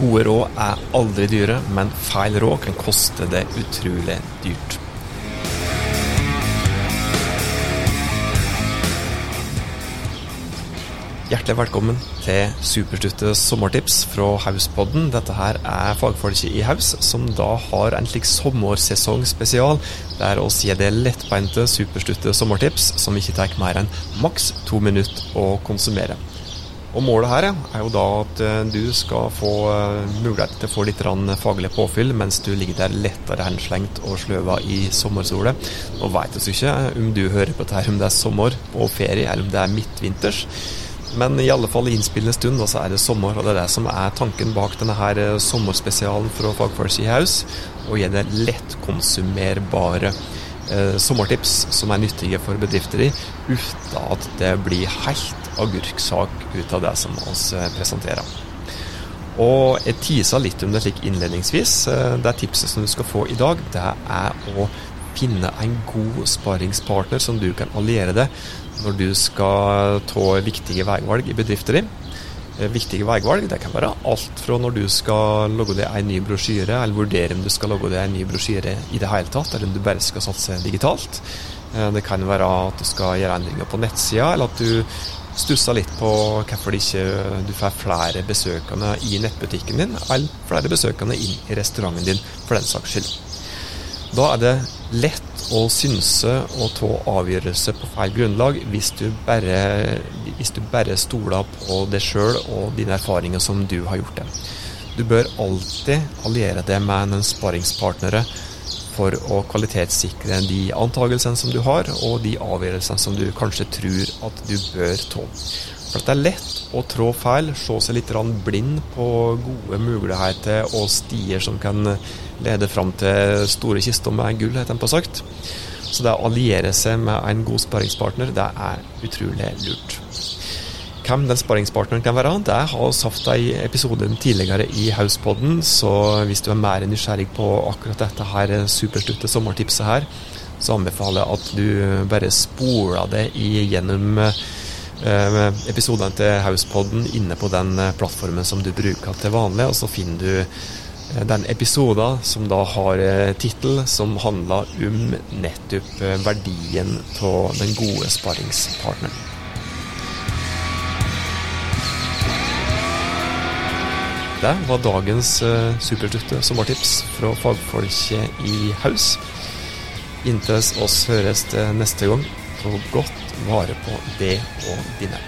Gode råd er aldri dyre, men feil råd kan koste det utrolig dyrt. Hjertelig velkommen til Superstutte sommertips fra Hauspodden. Dette her er fagfolket i Haus som da har en slik sommersesong spesial, der oss gir det lettbeinte superstutte sommertips som ikke tar mer enn maks to minutter å konsumere. Og Målet her er jo da at eh, du skal få eh, mulighet til å få litt faglig påfyll mens du ligger der lettere henslengt og sløva i sommersole. Nå vet vi ikke om du hører på dette om det er sommer og ferie, eller om det er midtvinters. Men i alle fall i innspillende stund så er det sommer, og det er det som er tanken bak denne her eh, sommerspesialen fra Fagfolk i House. Å gi det lettkonsumerbare eh, sommertips som er nyttige for bedrifter uten at det blir helt agurksak ut av det som vi eh, presenterer. Og Jeg tisa litt om det slik innledningsvis. Eh, det tipset som du skal få i dag, det er å finne en god sparingspartner som du kan alliere deg når du skal ta viktige veivalg i bedrifter din. Eh, viktige veivalg det kan være alt fra når du skal logge deg en ny brosjyre, eller vurdere om du skal logge deg en ny brosjyre i det hele tatt, eller om du bare skal satse digitalt. Det kan være at du skal gjøre endringer på nettsida, eller at du stusser litt på hvorfor ikke får flere besøkende i nettbutikken din, eller flere besøkende inn i restauranten din, for den saks skyld. Da er det lett å synse og ta avgjørelse på feil grunnlag hvis du bare, hvis du bare stoler på deg sjøl og dine erfaringer som du har gjort det. Du bør alltid alliere deg med noen sparingspartnere for å kvalitetssikre de antagelsene som du har, og de avgjørelsene som du kanskje tror at du bør ta. For Det er lett å trå feil, se seg litt blind på gode muligheter og stier som kan lede fram til store kister med gull, heter det på sagt. Så det å alliere seg med en god sparringspartner, det er utrolig lurt hvem den sparringspartneren kan være. Det har vi hatt en episode tidligere i Hauspodden, så hvis du er mer nysgjerrig på akkurat dette her superslutte sommertipset her, så anbefaler jeg at du bare spoler det gjennom episodene til Hauspodden inne på den eh, plattformen som du bruker til vanlig, og så finner du eh, den episoden som da har tittel som handler om nettopp verdien av den gode sparringspartneren. Det var dagens supertutte sommertips fra fagfolket i Haus. Inntil oss høres neste gang, ta godt vare på det og dine.